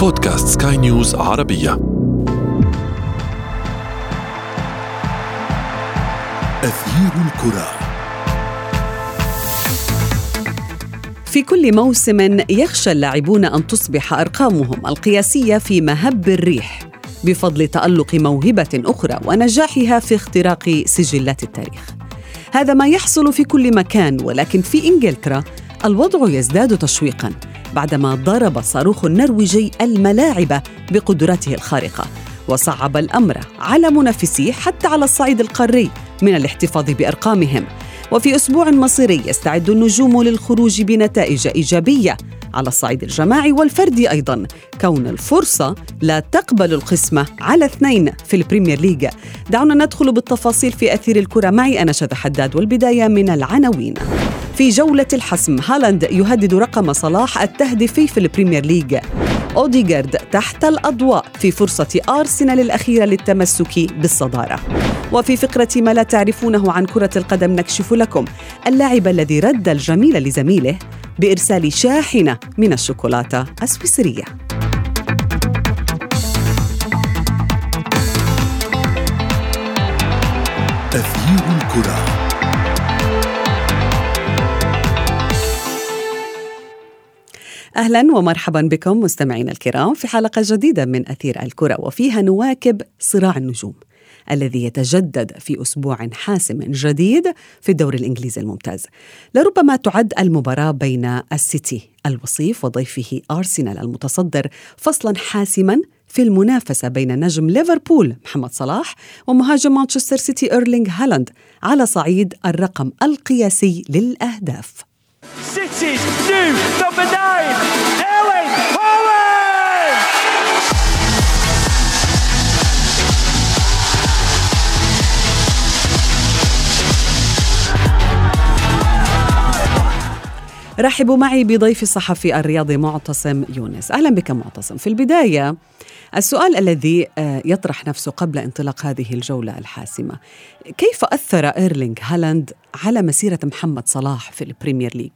بودكاست سكاي نيوز عربية. أثير الكرة. في كل موسم يخشى اللاعبون أن تصبح أرقامهم القياسية في مهب الريح بفضل تألق موهبة أخرى ونجاحها في اختراق سجلات التاريخ. هذا ما يحصل في كل مكان ولكن في إنجلترا الوضع يزداد تشويقا. بعدما ضرب الصاروخ النرويجي الملاعب بقدرته الخارقة. وصعب الأمر على منافسيه حتى على الصعيد القاري من الاحتفاظ بأرقامهم. وفي أسبوع مصيري يستعد النجوم للخروج بنتائج إيجابية على الصعيد الجماعي والفردي أيضا كون الفرصة لا تقبل القسمة على اثنين في البريمير ليج. دعونا ندخل بالتفاصيل في أثير الكرة. معي أنا شذى حداد والبداية من العناوين. في جولة الحسم. هالاند يهدد رقم صلاح التهديفي في البريمير ليج. أوديغارد تحت الأضواء في فرصة أرسنال الأخيرة للتمسك بالصدارة. وفي فقرة ما لا تعرفونه عن كرة القدم نكشف لكم اللاعب الذي رد الجميل لزميله بإرسال شاحنة من الشوكولاتة السويسرية. أثير الكرة. أهلا ومرحبا بكم مستمعينا الكرام في حلقة جديدة من أثير الكرة وفيها نواكب صراع النجوم الذي يتجدد في أسبوع حاسم جديد في الدوري الإنجليزي الممتاز. لربما تعد المباراة بين السيتي الوصيف وضيفه أرسنال المتصدر فصلا حاسما في المنافسة بين نجم ليفربول محمد صلاح ومهاجم مانشستر سيتي إيرلينغ هالاند على صعيد الرقم القياسي للأهداف. City's new number nine, رحبوا معي بضيف الصحفي الرياضي معتصم يونس. أهلا بك معتصم. في البداية السؤال الذي آه، يطرح نفسه قبل انطلاق هذه الجولة الحاسمة. كيف أثر إيرلينغ هالاند على مسيرة محمد صلاح في البريمير ليج؟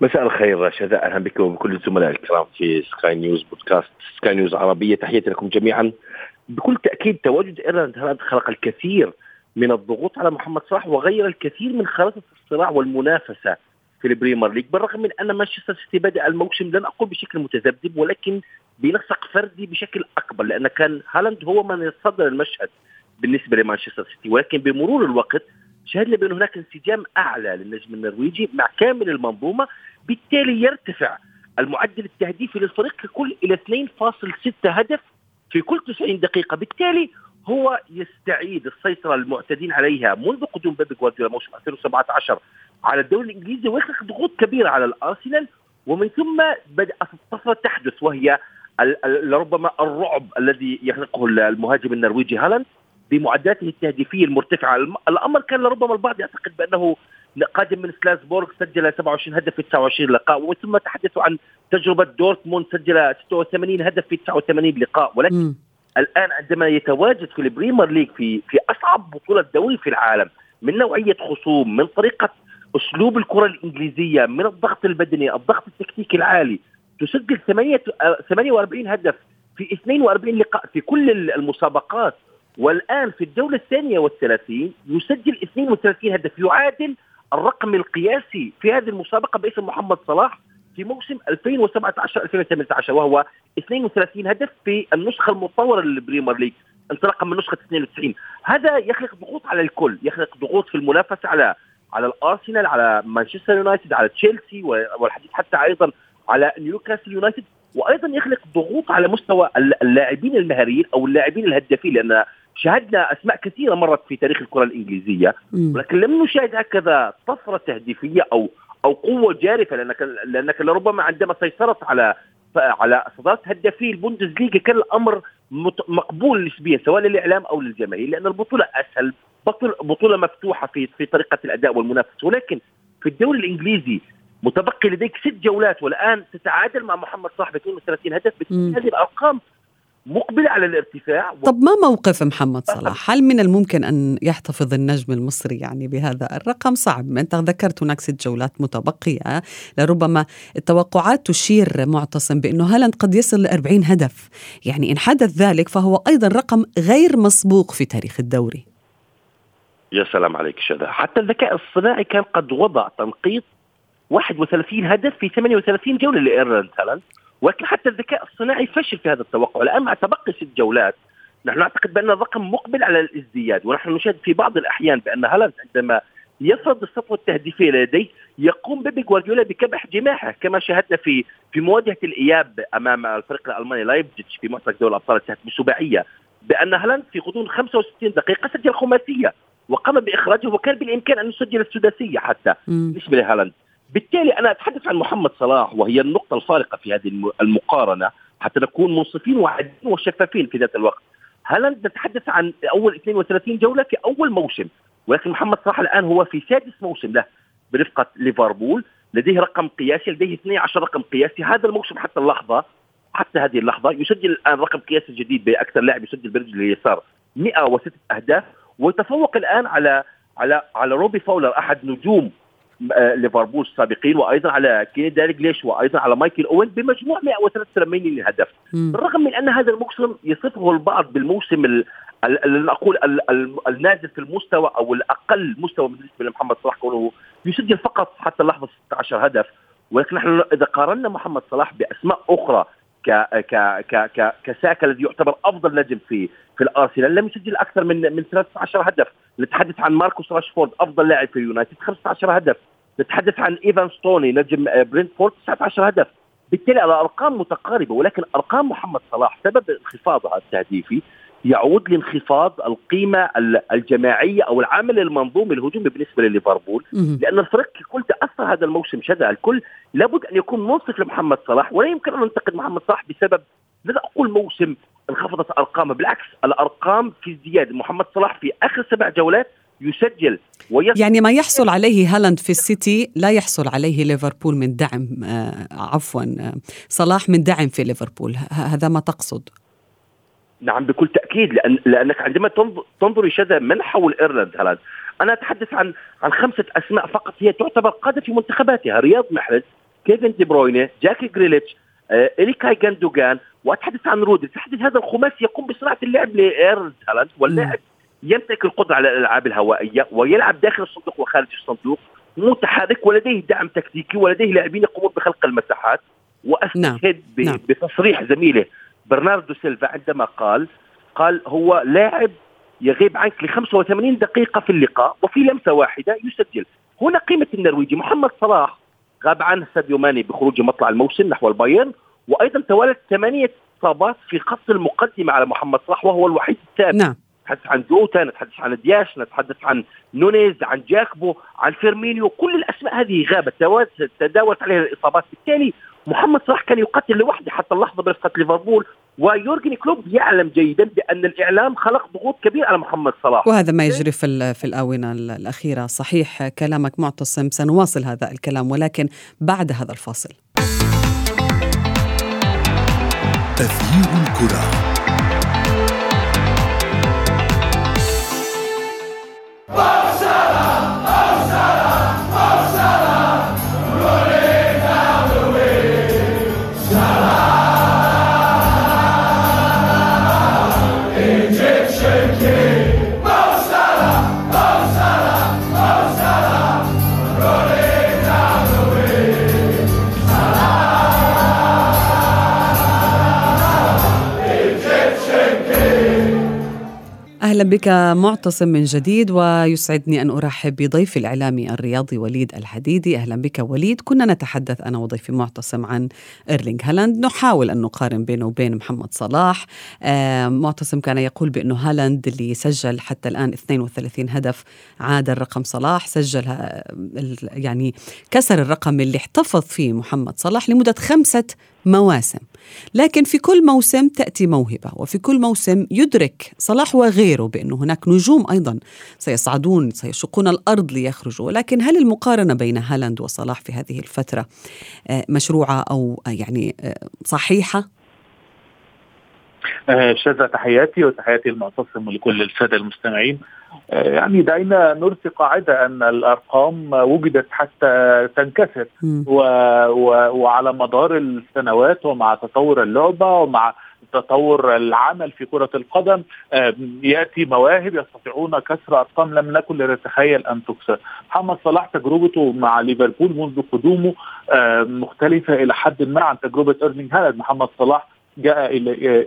مساء الخير شذا. أهلا بكم وبكل الزملاء الكرام في سكاي نيوز بودكاست سكاي نيوز عربية. تحياتي لكم جميعا. بكل تأكيد تواجد إيرلينغ هالاند خلق الكثير من الضغوط على محمد صلاح وغير الكثير من خريطه الصراع والمنافسة في البريمير ليج بالرغم من أن مانشستر سيتي بدأ الموسم لن أقول بشكل متذبذب ولكن بنسق فردي بشكل أكبر لأن كان هالاند هو من يتصدر المشهد بالنسبة لمانشستر سيتي ولكن بمرور الوقت شهدنا بأن هناك انسجام أعلى للنجم النرويجي مع كامل المنظومة بالتالي يرتفع المعدل التهديفي للفريق ككل إلى 2.6 هدف في كل 90 دقيقة بالتالي هو يستعيد السيطرة المعتدين عليها منذ قدوم بيب جوارديولا موسم 2017 على الدوري الإنجليزي ويخلق ضغوط كبيرة على الأرسنال ومن ثم بدات الطفرة تحدث وهي ال- ال- ربما الرعب الذي يخلقه المهاجم النرويجي هالاند بمعدلاته التهديفية المرتفعة الم- الأمر كان لربما البعض يعتقد بأنه قادم من سالزبورغ سجل 27 هدف في 29 لقاء ومن ثم تحدثوا عن تجربة دورتموند سجل 86 هدف في 89 لقاء ولكن مم. الآن عندما يتواجد في البريمير ليج في في أصعب بطولة دوري في العالم من نوعية خصوم من طريقة أسلوب الكرة الإنجليزية من الضغط البدني الضغط التكتيكي العالي تسجل 8 48 هدف في 42 لقاء في كل المسابقات. والآن في الجوله الثانية والثلاثين يسجل 32 هدف يعادل الرقم القياسي في هذه المسابقة باسم محمد صلاح. في موسم 2017 2018 وهو 32 هدف في النسخة المطورة للبريمير ليج انطلاقا من نسخة 92 هذا يخلق ضغوط على الكل يخلق ضغوط في المنافسة على على الأرسنال على مانشستر يونايتد على تشيلسي والحديث حتى أيضا على نيوكاسل يونايتد وأيضا يخلق ضغوط على مستوى اللاعبين المهاريين أو اللاعبين الهدافين لأن شاهدنا أسماء كثيرة مرت في تاريخ الكرة الإنجليزية. ولكن لم نشاهد هكذا طفرة تهديفية أو أو قوة جارفة لانك لأنك لربما عندما سيطرت على على صدارة هدافي البوندسليغا كان الأمر مقبول نسبيا سواء للإعلام أو للجماهير لأن البطولة أسهل بطولة مفتوحة في في طريقة الأداء والمنافسة ولكن في الدوري الإنجليزي متبقي لديك ست جولات والآن تتعادل مع محمد صلاح ب 32 هدف. هذه الأرقام مقبلة على الارتفاع طب ما موقف محمد صلاح؟ هل من الممكن أن يحتفظ النجم المصري يعني بهذا الرقم؟ صعب، أنت ذكرت هناك ست جولات متبقية، لربما التوقعات تشير معتصم بأنه هالاند قد يصل ل 40 هدف، يعني إن حدث ذلك فهو أيضا رقم غير مسبوق في تاريخ الدوري. يا سلام عليك شذا، حتى الذكاء الصناعي كان قد وضع تنقيط 31 هدف في 38 جولة لإيرلينغ هالاند ولكن حتى الذكاء الصناعي فشل في هذا التوقع. الآن مع تبقي ست جولات نحن نعتقد بأن الرقم مقبل على الازدياد ونحن نشاهد في بعض الأحيان بأن هالاند عندما يفرض السطوه التهديفيه لديه يقوم بيب جوارديولا بكبح جماحه كما شاهدنا في في مواجهة الإياب أمام الفريق الألماني لايبزيتش في معترك دوري الأبطال انتهت بسباعية بأن هالاند في غضون 65 دقيقة سجل خماسية وقام بإخراجه وكان بالإمكان أن يسجل السداسية حتى. بالنسبة لهالاند بالتالي أنا أتحدث عن محمد صلاح وهي النقطة الفارقة في هذه المقارنة حتى نكون منصفين وعادلين وشفافين في ذات الوقت. هل نتحدث عن أول 32 جولة في أول موسم؟ ولكن محمد صلاح الآن هو في سادس موسم له برفقة ليفربول لديه رقم قياسي لديه 12 رقم قياسي. هذا الموسم حتى اللحظة حتى هذه اللحظة يسجل الآن رقم قياسي جديد بأكثر لاعب يسجل برجل اليسار 106 أهداف. ويتفوق الآن على على على روبي فاولر أحد نجوم ليفربول السابقين وأيضا على كيني دالجليش وأيضا على مايكل أوين بمجموع 183 هدف بالرغم من أن هذا الموسم يصفه البعض بالموسم ال نقول النازل في المستوى أو الأقل مستوى بالنسبة لمحمد صلاح كونه يسجل فقط حتى اللحظه 16 هدف. ولكن نحن إذا قارنا محمد صلاح بأسماء أخرى ك ك ك ك كساكا الذي يعتبر أفضل نجم في في الأرسنال لم يسجل أكثر من من 13 هدف. نتحدث عن ماركوس راشفورد أفضل لاعب في اليونايتد 15 هدف. نتحدث عن إيفان توني نجم برينتفورد 19 هدف. بالتالي الارقام متقاربة ولكن أرقام محمد صلاح سبب انخفاضها التهديفي. يعود لانخفاض القيمة الجماعية أو العامل المنظومي الهجومي بالنسبة لليفربول. لأن الفريق ككل تأثر هذا الموسم شذا الكل. لابد أن يكون منصف لمحمد صلاح ولا يمكن أن ننتقد محمد صلاح بسبب لا أقول موسم انخفضت أرقامه. بالعكس الأرقام في ازدياد. محمد صلاح في آخر سبع جولات يسجل ويصل يعني ما يحصل عليه هالاند في السيتي لا يحصل عليه ليفربول من دعم آه عفوا آه صلاح من دعم في ليفربول. هذا ما تقصد؟ نعم بكل تأكيد لأن لأنك عندما تنظر شذا من حول إيرلينج هالاند أنا أتحدث عن عن خمسة أسماء فقط هي تعتبر قادة في منتخباتها رياض محرز كيفن دي بروينة جاك جريليش آه إلكاي جوندوجان وأتحدث عن رودري أتحدث هذا الخماسي يقوم بصناعة اللعب لإيرلينج هالاند واللاعب يمتلك القدرة على الألعاب الهوائية ويلعب داخل الصندوق وخارج الصندوق متحرك ولديه دعم تكتيكي ولديه لاعبين يقومون بخلق المساحات وأستشهد نعم. نعم. بتصريح زميله برناردو سيلفا عندما قال قال هو لاعب يغيب عنك ل 85 دقيقة في اللقاء وفي لمسة واحدة يسجل. هنا قيمة النرويجي. محمد صلاح غاب عنه ساديو ماني بخروج مطلع الموسم نحو البايرن وأيضا توالت ثمانية إصابات في خط المقدمة على محمد صلاح وهو الوحيد الثابت نعم. نتحدث عن جوتا نتحدث عن دياز نتحدث عن نونيز عن جاكبو عن فيرمينيو. كل الأسماء هذه غابت تداولت عليها الإصابات. بالتالي محمد صلاح كان يقاتل لوحده حتى اللحظة برفقة ليفربول ويورجن كلوب يعلم جيدا بأن الإعلام خلق ضغوط كبيرة على محمد صلاح. وهذا ما يجري في في الآونة الأخيرة. صحيح كلامك معتصم سنواصل هذا الكلام ولكن بعد هذا الفاصل. تغيير الكرة. أهلا بك معتصم من جديد ويسعدني أن أرحب بضيفي الإعلامي الرياضي وليد الحديدي. أهلا بك وليد. كنا نتحدث أنا وضيفي معتصم عن إيرلينغ هالاند. نحاول أن نقارن بينه وبين محمد صلاح. آه معتصم كان يقول بأنه هالاند اللي سجل حتى الآن 32 هدف عاد الرقم صلاح. سجل يعني كسر الرقم اللي احتفظ فيه محمد صلاح لمدة خمسة مواسم. لكن في كل موسم تأتي موهبة وفي كل موسم يدرك صلاح وغيره بأنه هناك نجوم أيضا سيصعدون سيشقون الأرض ليخرجوا ولكن هل المقارنة بين هالاند وصلاح في هذه الفترة آه، مشروعة أو يعني آه، صحيحة؟ آه، شذا تحياتي وتحياتي المعتصم ولكل السادة المستمعين آه، يعني دعينا نرسي قاعدة أن الأرقام وجدت حتى تنكسر. و و وعلى مدار السنوات ومع تطور اللعبة ومع تطور العمل في كرة القدم يأتي مواهب يستطيعون كسر أرقام لم نكن لنتخيل أن تكسر. محمد صلاح تجربته مع ليفربول منذ قدومه مختلفة إلى حد ما عن تجربة إيرلينج هالاند. محمد صلاح جاء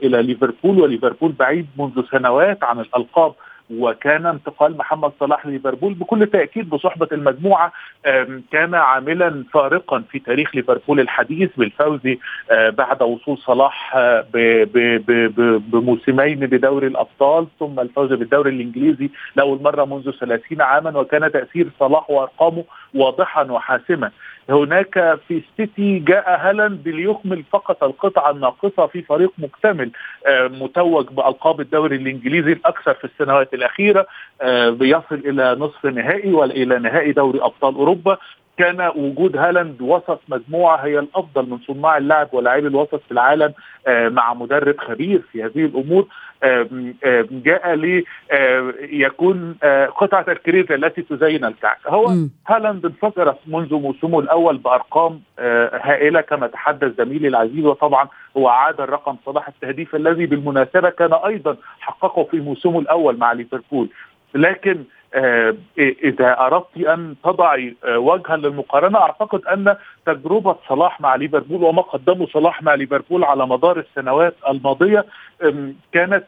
إلى ليفربول وليفربول بعيد منذ سنوات عن الألقاب وكان انتقال محمد صلاح لليفربول بكل تأكيد بصحبة المجموعة كان عاملا فارقا في تاريخ ليفربول الحديث بالفوز بعد وصول صلاح بموسمين بدوري الأبطال ثم الفوز بالدوري الإنجليزي لأول مرة منذ 30 عاما وكان تأثير صلاح وأرقامه واضحا وحاسما. هناك في سيتي جاء هالاند ليكمل فقط القطعه الناقصة في فريق مكتمل متوج بألقاب الدوري الإنجليزي الأكثر في السنوات الأخيرة بيصل إلى نصف نهائي وإلى نهائي دوري أبطال أوروبا. كان وجود هالاند وسط مجموعة هي الأفضل من صناع اللعب ولاعبي الوسط في العالم مع مدرب خبير في هذه الأمور. جاء ليكون قطعة الكريز التي تزين الكعك. هو هالاند انفجر منذ موسمه الأول بأرقام هائلة كما تحدث زميلي العزيز. وطبعا هو عادل رقم صلاح التهديف الذي بالمناسبة كان أيضا حققه في موسمه الأول مع ليفربول. لكن إذا أردت أن تضعي وجها للمقارنة أعتقد أن تجربة صلاح مع ليفربول وما قدمه صلاح مع ليفربول على مدار السنوات الماضية كانت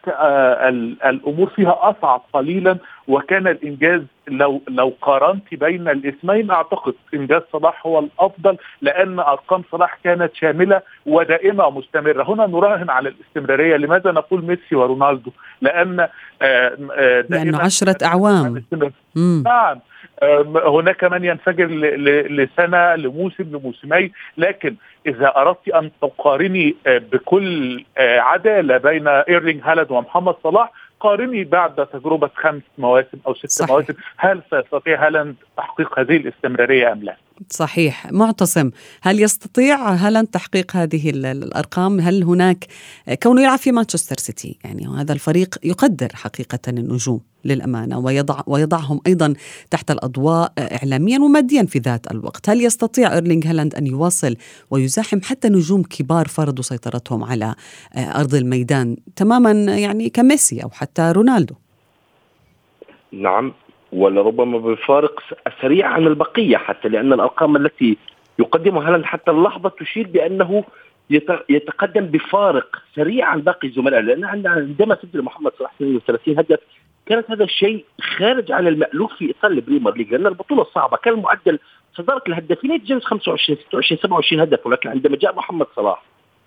الأمور فيها أصعب قليلا وكان الإنجاز لو لو قارنت بين الاسمين أعتقد إنجاز صلاح هو الأفضل لأن أرقام صلاح كانت شاملة ودائمة ومستمرة. هنا نراهن على الاستمرارية لماذا نقول ميسي ورونالدو؟ لأن لأن عشرة أعوام. نعم. هناك من ينفجر لسنة لموسم لموسمين. لكن إذا أردت أن تقارني بكل عدالة بين ايرلينج هالاند ومحمد صلاح قارني بعد تجربة خمس مواسم أو ست صحيح. مواسم. هل سيستطيع هالاند تحقيق هذه الاستمرارية أم لا؟ صحيح. معتصم هل يستطيع؟ هالاند تحقيق هذه الأرقام؟ هل هناك كونه يلعب في مانشستر سيتي؟ يعني هذا الفريق يقدر حقيقة النجوم للأمانة ويضع ويضعهم أيضا تحت الأضواء إعلاميا وماديا في ذات الوقت. هل يستطيع إيرلينغ هالاند أن يواصل ويزاحم حتى نجوم كبار فرضوا سيطرتهم على أرض الميدان تماما يعني كميسي أو حتى رونالدو؟ نعم. ولربما بفارق سريع عن البقية حتى لأن الأرقام التي يقدمها هالاند حتى اللحظة تشير بأنه يتقدم بفارق سريع عن باقي الزملاء لأن عندما سجل محمد صلاح 32 هدف كانت هذا الشيء خارج عن المألوف في إطار البريمير ليج لأن البطولة صعبة. كان المعدل صدارة الهدافين يتجاوز 25 26 27 هدف ولكن عندما جاء محمد صلاح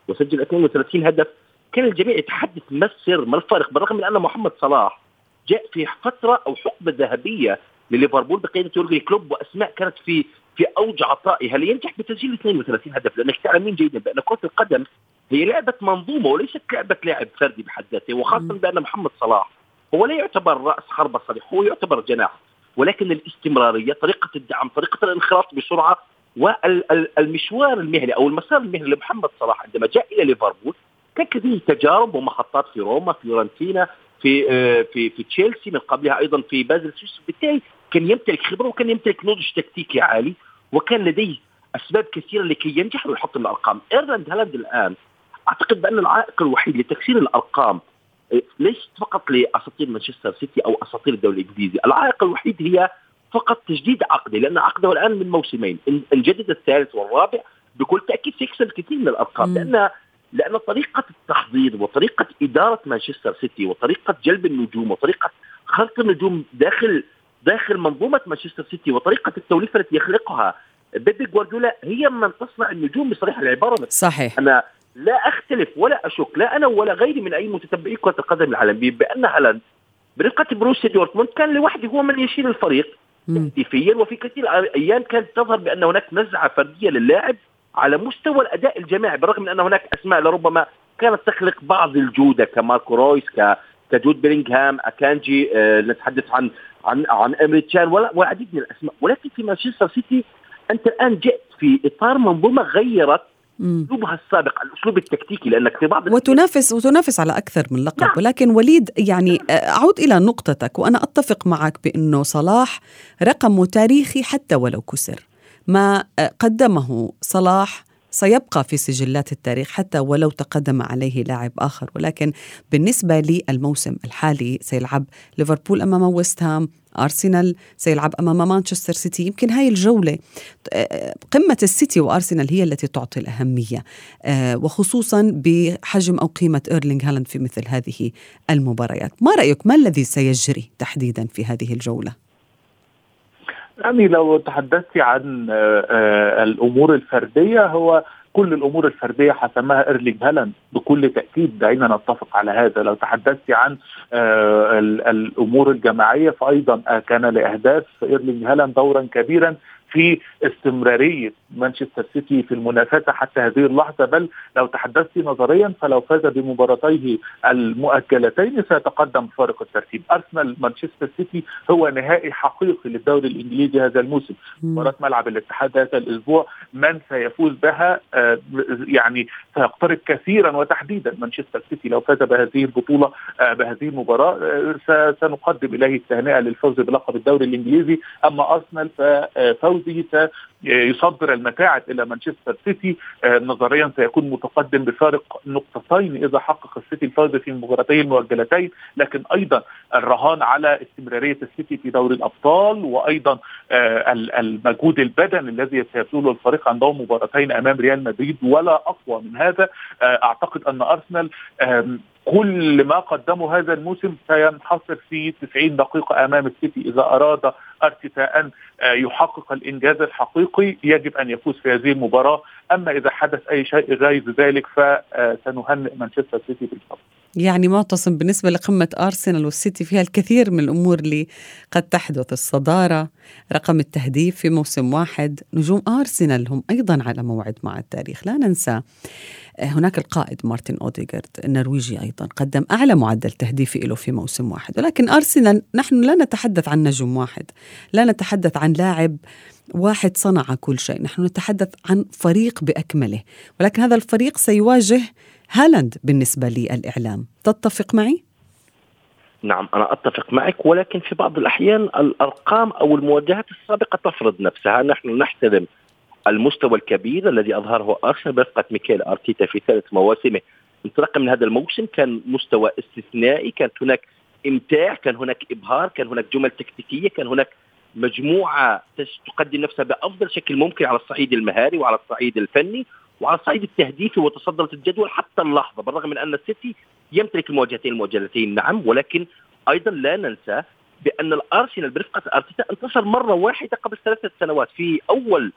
وسجل 32 هدف كان الجميع يتحدث ما السر ما الفارق بالرغم من أن محمد صلاح جاء في فترة أو حقبة ذهبية لليفربول بقيادة يورجن كلوب وأسماء كانت في في أوج عطائها لينجح بتسجيل 32 هدف. لأنك تعلمين جيدا بأن كرة القدم هي لعبة منظومة وليست لعبة لاعب فردي بحد ذاته وخاصة بأن محمد صلاح هو لا يعتبر رأس حربة صريح هو يعتبر جناح ولكن الاستمرارية طريقة الدعم طريقة الانخراط بسرعة والمشوار المهني أو المسار المهني لمحمد صلاح عندما جاء إلى ليفربول كان كثير تجارب ومحطات في روما في فيورنتينا في في في تشيلسي من قبلها أيضا في بازل سويس. بالتالي كان يمتلك خبرة وكان يمتلك نضج تكتيكي عالي وكان لديه أسباب كثيرة لكي ينجح ويحطم الأرقام. إيرلينج هالاند الآن أعتقد بأن العائق الوحيد لتكسير الأرقام ليست فقط لأساطير مانشستر سيتي أو أساطير الدوري الإنجليزي، العائق الوحيد هي فقط تجديد عقده لأن عقده الآن من موسمين، ان جدد الثالث والرابع بكل تأكيد سيكسر الكثير من الأرقام. لأن لأن طريقة التحضير وطريقة إدارة مانشستر سيتي وطريقة جلب النجوم وطريقة خلق النجوم داخل داخل منظومة مانشستر سيتي وطريقة التوليفة التي يخلقها بيبي جوارديولا هي من تصنع النجوم بصريح العبارة. صحيح. أنا لا أختلف ولا أشك لا أنا ولا غيري من أي متتبعي كرة القدم العالمية بأن هالاند برفقة بوروسيا دورتموند كان لوحده هو من يشيل الفريق تهديفيا وفي كثير أيام كانت تظهر بأن هناك نزعه فردية للاعب على مستوى الأداء الجماعي بالرغم من أن هناك أسماء لربما كانت تخلق بعض الجودة كماركو رويس ك كجود بيلينغهام أكانجي أه نتحدث عن عن عن إمري تشان والعديد من الأسماء. ولكن في مانشستر سيتي أنت الآن جئت في إطار منظومة غيرت أسلوبها السابق الأسلوب التكتيكي لأنك في بعض وتنافس وتنافس على أكثر من لقب. نعم. ولكن وليد يعني آه، اعود إلى نقطتك وأنا أتفق معك بأنه صلاح رقمه تاريخي حتى ولو كسر. ما آه، قدمه صلاح سيبقى في سجلات التاريخ حتى ولو تقدم عليه لاعب آخر. ولكن بالنسبة للموسم الحالي سيلعب ليفربول أمام ويست هام أرسنال سيلعب أمام مانشستر سيتي. يمكن هاي الجولة قمة السيتي وأرسنال هي التي تعطي الأهمية آه، وخصوصا بحجم أو قيمة إيرلينغ هالاند في مثل هذه المباريات. ما رأيك؟ ما الذي سيجري تحديدا في هذه الجولة؟ يعني لو تحدثت عن آه، آه، الأمور الفردية هو كل الأمور الفردية حسمها إيرلينج هالاند بكل تأكيد. دعينا نتفق على هذا. لو تحدثت عن آه، الأمور الجماعية فايضا كان لأهداف إيرلينج هالاند دورا كبيرا في استمرارية مانشستر سيتي في المنافسة حتى هذه اللحظة بل لو تحدثت نظريا فلو فاز بمباراتيه المؤجلتين سيتقدم فارق الترتيب. أرسنال مانشستر سيتي هو نهائي حقيقي للدوري الإنجليزي هذا الموسم. مباراة ملعب الاتحاد هذا الأسبوع من سيفوز بها؟ آه، يعني سيقترب كثيرا وتحديدا مانشستر سيتي. لو فاز بهذه البطولة آه، بهذه المباراة آه، سنقدم إليه التهنئه للفوز بلقب الدوري الإنجليزي. أما أرسنال ففوزه سيصدر المتاعب إلى مانشستر سيتي. آه، نظريا سيكون متقدم بفارق نقطتين إذا حقق السيتي الفوز في مباراتين المؤجلتين لكن أيضا الرهان على استمرارية السيتي في دوري الأبطال وأيضا آه، المجهود البدني الذي سيبذله الفريق عندهم مباراتين أمام ريال مدريد ولا أقوى من هذا. آه، أعتقد أن أرسنال كل ما قدمه هذا الموسم سينحصر في 90 دقيقة أمام السيتي. إذا أراد أرتيتا أن يحقق الإنجاز الحقيقي يجب أن يفوز في هذه المباراة. أما إذا حدث أي شيء غير ذلك فسنهنئ مانشستر سيتي بالفضل. يعني معتصم بالنسبة لقمة أرسنال والسيتي فيها الكثير من الأمور اللي قد تحدث. الصدارة رقم التهديف في موسم واحد نجوم أرسنال هم أيضا على موعد مع التاريخ. لا ننسى هناك القائد مارتن أوديغارد النرويجي أيضا قدم أعلى معدل تهديفي له في موسم واحد. ولكن أرسنال نحن لا نتحدث عن نجم واحد لا نتحدث عن لاعب واحد صنع كل شيء. نحن نتحدث عن فريق بأكمله ولكن هذا الفريق سيواجه هالاند بالنسبة للإعلام. تتفق معي؟ نعم أنا أتفق معك ولكن في بعض الأحيان الأرقام أو المواجهات السابقة تفرض نفسها. نحن نحترم المستوى الكبير الذي أظهره آرسنال برفقه ميكيل أرتيتا في ثالث مواسمه انطلاقا من هذا الموسم كان مستوى استثنائي. كانت هناك إمتاع كان هناك إبهار كان هناك جمل تكتيكية كان هناك مجموعة تقدم نفسها بأفضل شكل ممكن على الصعيد المهاري وعلى الصعيد الفني وعلى الصعيد التهديفي وتصدرت الجدول حتى اللحظة بالرغم من أن السيتي يمتلك المواجهتين المؤجلتين نعم ولكن أيضا لا ننسى بأن الأرسنال برفقة أرتيتا انتصر مرة واحدة قبل ثلاثة سنوات في أول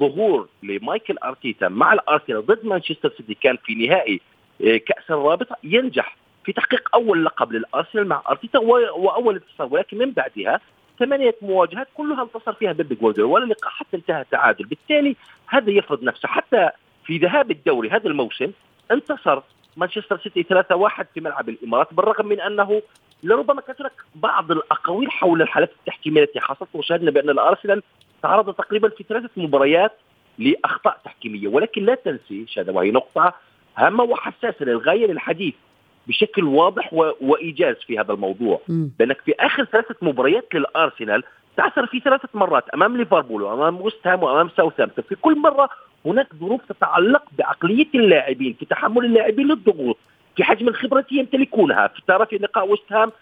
ظهور لمايكل أرتيتا مع الأرسنال ضد مانشستر سيتي كان في نهائي آه، كأس الرابطة ينجح في تحقيق أول لقب للأرسنال مع أرتيتا وأول انتصار ولكن من بعدها ثمانية مواجهات كلها انتصر فيها بيب جوارديولا ولا لقاء حتى انتهى تعادل بالتالي هذا يفرض نفسه. حتى في ذهاب الدوري هذا الموسم انتصر مانشستر سيتي 3-1 في ملعب الإمارات بالرغم من أنه لربما هناك بعض الأقاويل حول الحالات التحكيمية التي حصلت وشاهدنا بأن الأرسنال تعرض تقريبا في ثلاثة مباريات لأخطاء تحكيمية. ولكن لا تنسي شهاده وهي نقطة هامة وحساسة للغاية للحديث. بشكل واضح و... وإيجاز في هذا الموضوع. لأنك في آخر ثلاثة مباريات للأرسنال تعثر في ثلاثة مرات أمام ليفربول وأمام وست هام وأمام ساوثهامبتون. في كل مرة هناك ظروف تتعلق بعقلية اللاعبين في تحمل اللاعبين للضغوط في حجم الخبره التي يمتلكونها. في ترى في لقاء وست هام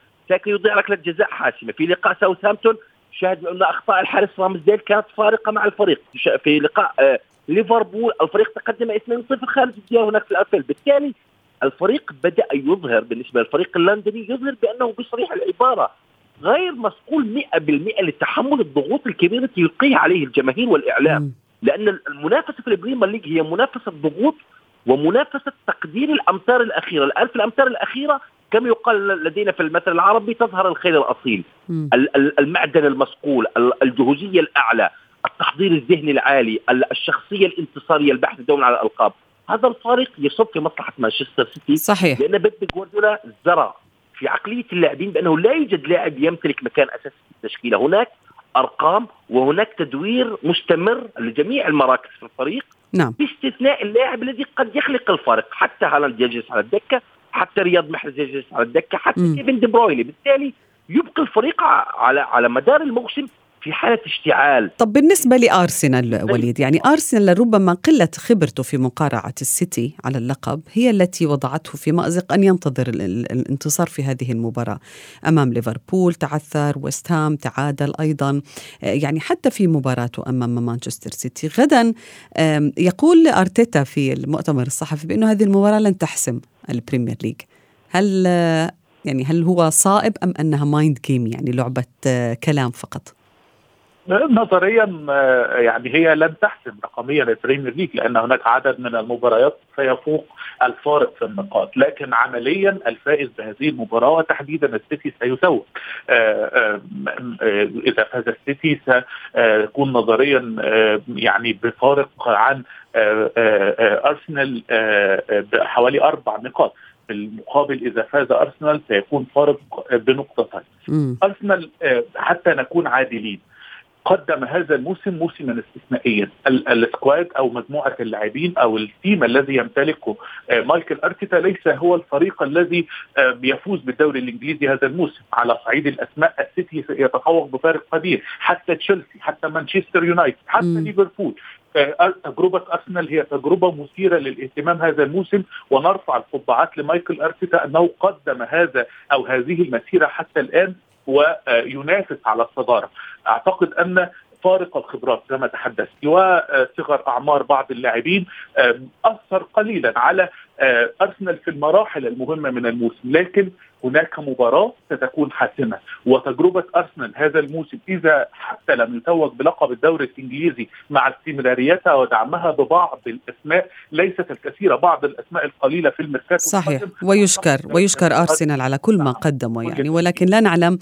يضيع ركله جزاء حاسمة. في لقاء ساوثهامبتون شاهدنا أخطاء الحارس رامزديل كانت فارقة مع الفريق. في لقاء آه، ليفربول الفريق تقدم 2-0 خارج الديار هناك في الأنفيلد بالتالي الفريق بدأ يظهر بالنسبة للفريق اللندني يظهر بأنه بصريح العبارة. غير مسؤول 100% لتحمل الضغوط الكبيرة التي يلقيها عليه الجماهير والإعلام. لأن المنافسة في البريمير ليج هي منافسة ضغوط ومنافسة تقدير الأمتار الأخيرة، الان في الأمتار الأخيرة كما يقال لدينا في المثل العربي تظهر الخيل الأصيل. المعدن المصقول الجهوزية الأعلى التحضير الذهني العالي الشخصية الانتصارية البحث دوما على الألقاب. هذا الفارق يصب في مصلحة مانشستر سيتي صحيح. لأن بيب جوارديولا زرع في عقلية اللاعبين بأنه لا يوجد لاعب يمتلك مكان أساسي في التشكيلة. هناك أرقام وهناك تدوير مستمر لجميع المراكز في الفريق نعم. باستثناء اللاعب الذي قد يخلق الفارق حتى هالاند يجلس على الدكة حتى رياض محرز يجلس على الدكة حتى. كيفن دي برويني بالتالي يبقي الفريق على على مدار الموسم في حالة اشتعال. طب بالنسبة لأرسنال وليد يعني أرسنال ربما قلة خبرته في مقارعة السيتي على اللقب هي التي وضعته في مأزق أن ينتظر ال- ال- الانتصار في هذه المباراة. أمام ليفربول تعثر ويست هام تعادل أيضا آه، يعني حتى في مباراته أمام مانشستر سيتي. غدا يقول أرتيتا في المؤتمر الصحفي بأنه هذه المباراة لن تحسم ال Premier League. هل آه، يعني هل هو صائب أم أنها mind game يعني لعبة آه، كلام فقط؟ نظريا آه، يعني هي لن تحسم رقميا ال Premier League لأن هناك عدد من المباريات سيفوق الفارق في النقاط. لكن عمليا الفائز بهذه المباراة وتحديدا السيتي سيتوج آه، آه، إذا فاز السيتي سيكون نظريا يعني بفارق عن أرسنال بحوالي أربع نقاط. بالمقابل إذا فاز أرسنال سيكون فارق بنقطتين. أرسنال حتى نكون عادلين. قدم هذا الموسم موسما استثنائيا. ال- ال squad أو مجموعة اللاعبين أو ال team الذي يمتلكه آه، مايكل أرتيتا ليس هو الفريق الذي آه، بيفوز بالدوري الإنجليزي هذا الموسم. على صعيد الأسماء السيتي يتفوق بفارق كبير حتى تشيلسي حتى مانشستر يونايتد حتى. ليفربول. آه، تجربة أرسنال هي تجربة مثيرة للاهتمام هذا الموسم. ونرفع القبعات لمايكل أرتيتا أنه قدم هذا أو هذه المسيرة حتى الآن. وينافس على الصدارة. أعتقد أن فارق الخبرات كما تحدثت وصغر أعمار بعض اللاعبين أثر قليلا على أرسنال في المراحل المهمة من الموسم لكن هناك مباراة ستكون حاسمة وتجربة أرسنال هذا الموسم إذا حتى لم يتوج بلقب الدوري الإنجليزي مع استمراريتها ودعمها ببعض الأسماء ليست الكثيره بعض الأسماء القليلة في الميركاتو صحيح. ويشكر ويشكر أرسنال على كل ما. قدمه يعني. ولكن لا نعلم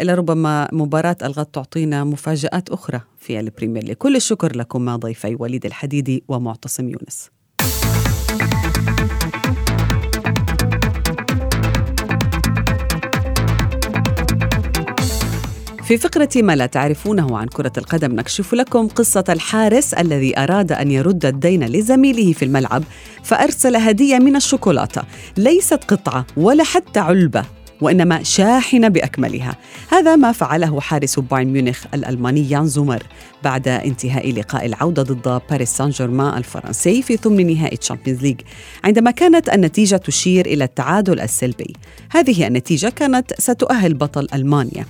إلا ربما مباراة الغد تعطينا مفاجآت أخرى في ال Premier League كل الشكر لكم ضيفي وليد الحديدي ومعتصم يونس في فقرة ما لا تعرفونه عن كرة القدم نكشف لكم قصة الحارس الذي أراد أن يرد الدين لزميله في الملعب فأرسل هدية من الشوكولاتة. ليست قطعة ولا حتى علبة. وإنما شاحنة بأكملها. هذا ما فعله حارس بايرن ميونخ الألماني يان زومر بعد انتهاء لقاء العودة ضد باريس سان جيرمان الفرنسي في ثمن نهائي Champions League عندما كانت النتيجة تشير إلى التعادل السلبي. هذه النتيجة كانت ستؤهل بطل ألمانيا.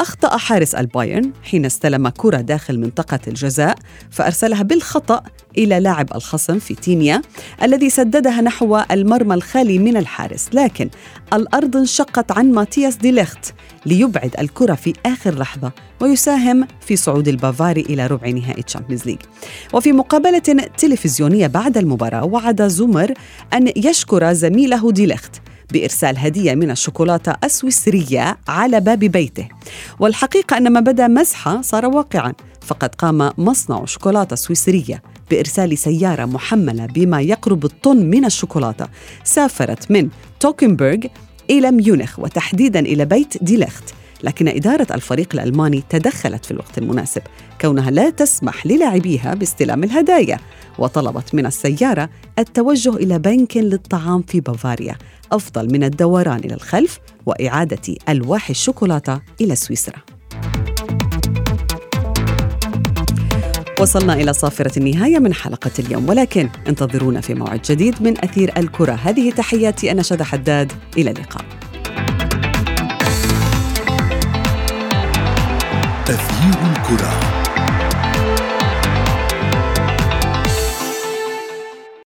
أخطأ حارس البايرن حين استلم كرة داخل منطقة الجزاء فأرسلها بالخطأ إلى لاعب الخصم فيتينيا الذي سددها نحو المرمى الخالي من الحارس. لكن الأرض انشقت عن ماتياس دي ليخت ليبعد الكرة في آخر لحظة ويساهم في صعود البافاري إلى ربع نهائي Champions League وفي مقابلة تلفزيونية بعد المباراة وعد زومر أن يشكر زميله ديليخت بإرسال هدية من الشوكولاتة السويسرية على باب بيته. والحقيقة أن ما بدأ مزحة صار واقعا فقد قام مصنع شوكولاتة سويسرية. بإرسال سيارة محملة بما يقرب الطن من الشوكولاتة. سافرت من توكنبرغ إلى ميونخ وتحديدا إلى بيت ديليخت. لكن إدارة الفريق الألماني تدخلت في الوقت المناسب. كونها لا تسمح للاعبيها باستلام الهدايا. وطلبت من السيارة التوجه إلى بنك للطعام في بافاريا. أفضل من الدوران إلى الخلف وإعادة ألواح الشوكولاتة إلى سويسرا. وصلنا إلى صافرة النهاية من حلقة اليوم. ولكن انتظرونا في موعد جديد من أثير الكرة. هذه تحياتي أنا شذى حداد. إلى اللقاء. تغيير الكرة.